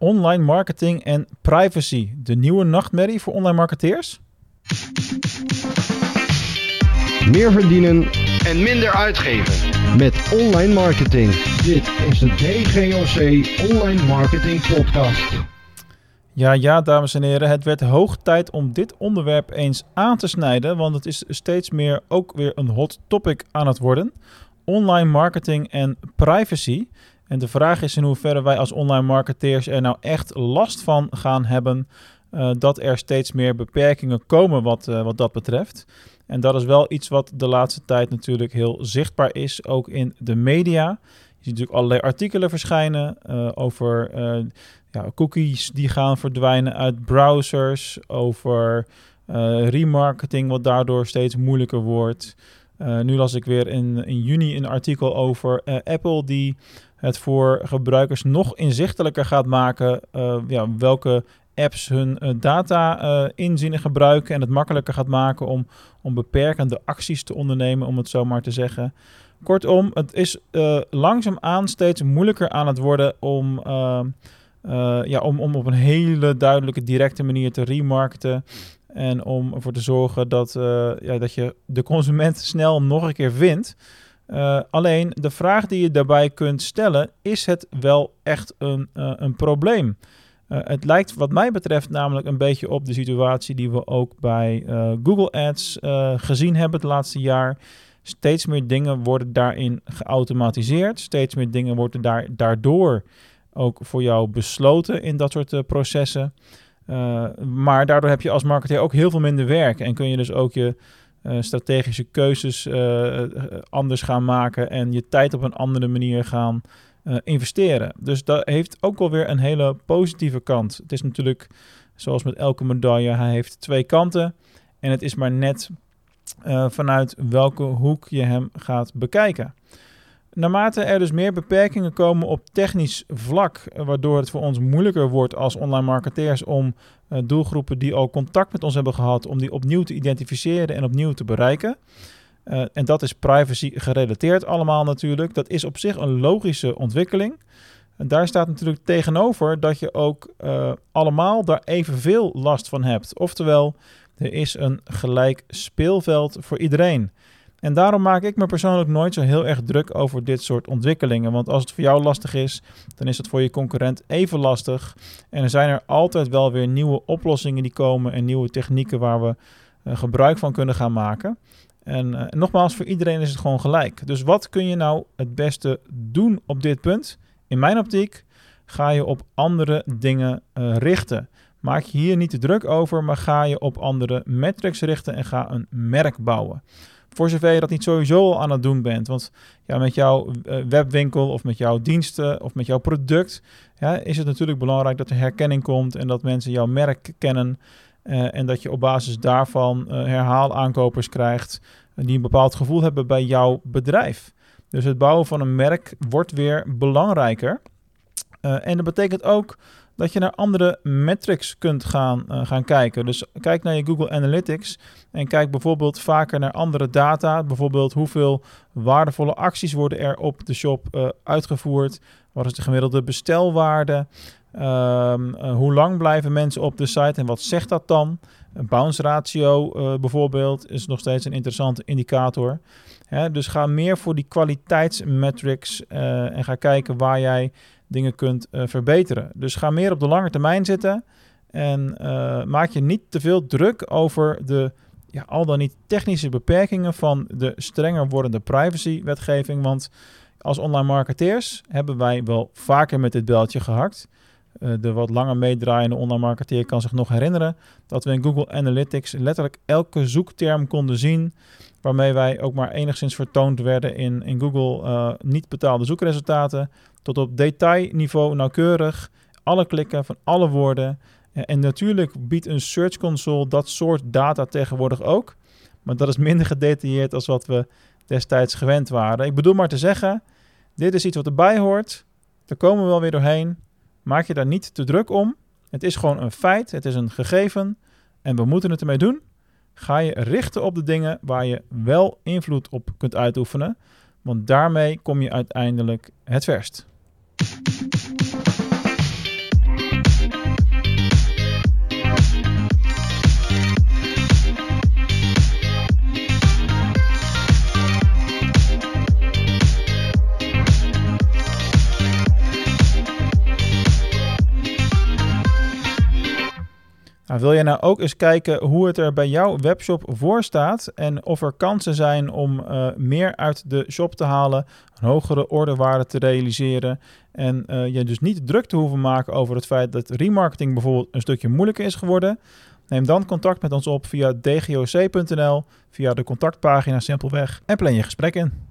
online marketing en privacy. De nieuwe nachtmerrie voor online marketeers? Meer verdienen en minder uitgeven. met online marketing. Dit is de DGOC Online Marketing Podcast. Ja, ja, dames en heren. Het werd hoog tijd om dit onderwerp eens aan te snijden, want het is steeds meer ook weer een hot topic aan het worden. Online marketing en privacy. En de vraag is in hoeverre wij als online marketeers er nou echt last van gaan hebben eh, dat er steeds meer beperkingen komen wat, eh, wat dat betreft. En dat is wel iets wat de laatste tijd natuurlijk heel zichtbaar is, ook in de media. Je ziet natuurlijk allerlei artikelen verschijnen eh, over ja, cookies die gaan verdwijnen uit browsers, over remarketing wat daardoor steeds moeilijker wordt. Eh, nu las ik weer in, in juni een artikel over eh, Apple die het voor gebruikers nog inzichtelijker gaat maken eh, ja, welke apps hun data inzien en gebruiken en het makkelijker gaat maken om, om beperkende acties te ondernemen, om het zo maar te zeggen. Kortom, het is langzaamaan steeds moeilijker aan het worden om, ja, om, om op een hele duidelijke, directe manier te remarketen. En om ervoor te zorgen dat, eh, ja, dat je de consument snel nog een keer vindt. Eh, alleen de vraag die je daarbij kunt stellen, is het wel echt een, eh, een probleem? Het lijkt wat mij betreft namelijk een beetje op de situatie die we ook bij Google Ads gezien hebben het laatste jaar. Steeds meer dingen worden daarin geautomatiseerd. Steeds meer dingen worden daar, daardoor ook voor jou besloten in dat soort processen. Uh, maar daardoor heb je als marketeer ook heel veel minder werk. En kun je dus ook je uh, strategische keuzes uh, anders gaan maken. En je tijd op een andere manier gaan investeren. Dus dat heeft ook wel weer een hele positieve kant. Het is natuurlijk, zoals met elke medaille, hij heeft twee kanten. En het is maar net vanuit welke hoek je hem gaat bekijken. Naarmate er dus meer beperkingen komen op technisch vlak, waardoor het voor ons moeilijker wordt als online marketeers om uh, doelgroepen die al contact met ons hebben gehad, om die opnieuw te identificeren en opnieuw te bereiken. Uh, en dat is privacy gerelateerd allemaal natuurlijk. Dat is op zich een logische ontwikkeling. En daar staat natuurlijk tegenover dat je ook uh, allemaal daar evenveel last van hebt. Oftewel, er is een gelijk speelveld voor iedereen. En daarom maak ik me persoonlijk nooit zo heel erg druk over dit soort ontwikkelingen. Want als het voor jou lastig is, dan is het voor je concurrent even lastig. En er zijn er altijd wel weer nieuwe oplossingen die komen en nieuwe technieken waar we uh, gebruik van kunnen gaan maken. En uh, nogmaals, voor iedereen is het gewoon gelijk. Dus wat kun je nou het beste doen op dit punt? In mijn optiek ga je op andere dingen uh, richten. Maak je hier niet te druk over, maar ga je op andere metrics richten en ga een merk bouwen. Voor zover je dat niet sowieso aan het doen bent. Want ja, met jouw webwinkel of met jouw diensten of met jouw product is het natuurlijk belangrijk dat er herkenning komt en dat mensen jouw merk kennen. Uh, en dat je op basis daarvan uh, herhaalaankopers krijgt die een bepaald gevoel hebben bij jouw bedrijf. Dus het bouwen van een merk wordt weer belangrijker. En dat betekent ook dat je naar andere metrics kunt gaan, uh, gaan kijken. Dus kijk naar je Google Analytics en kijk bijvoorbeeld vaker naar andere data. Bijvoorbeeld hoeveel waardevolle acties worden er op de shop uh, uitgevoerd. Wat is de gemiddelde bestelwaarde? Um, uh, hoe lang blijven mensen op de site en wat zegt dat dan? Een bounce ratio bijvoorbeeld is nog steeds een interessante indicator. Hè, dus ga meer voor die kwaliteitsmetrics uh, en ga kijken waar jij dingen kunt uh, verbeteren. Dus ga meer op de lange termijn zitten en uh, maak je niet te veel druk over de ja, al dan niet technische beperkingen van de strenger wordende privacywetgeving. Want als online marketeers hebben wij wel vaker met dit beltje gehakt. Uh, de wat langer meedraaiende online marketeer kan zich nog herinneren dat we in Google Analytics letterlijk elke zoekterm konden zien waarmee wij ook maar enigszins vertoond werden in, in Google niet betaalde zoekresultaten, tot op detailniveau nauwkeurig, alle klikken van alle woorden. En, en natuurlijk biedt een Search Console dat soort data tegenwoordig ook, maar dat is minder gedetailleerd als wat we destijds gewend waren. Ik bedoel maar te zeggen, dit is iets wat erbij hoort, daar komen we wel weer doorheen. Maak je daar niet te druk om. Het is gewoon een feit, het is een gegeven en we moeten het ermee doen ga je richten op de dingen waar je wel invloed op kunt uitoefenen. Want daarmee kom je uiteindelijk het verst. Wil je nou ook eens kijken hoe het er bij jouw webshop voor staat en of er kansen zijn om uh, meer uit de shop te halen, een hogere orderwaarde te realiseren en uh, je dus niet druk te hoeven maken over het feit dat remarketing bijvoorbeeld een stukje moeilijker is geworden? Neem dan contact met ons op via dgoc.nl, via de contactpagina simpelweg en plan je gesprek in.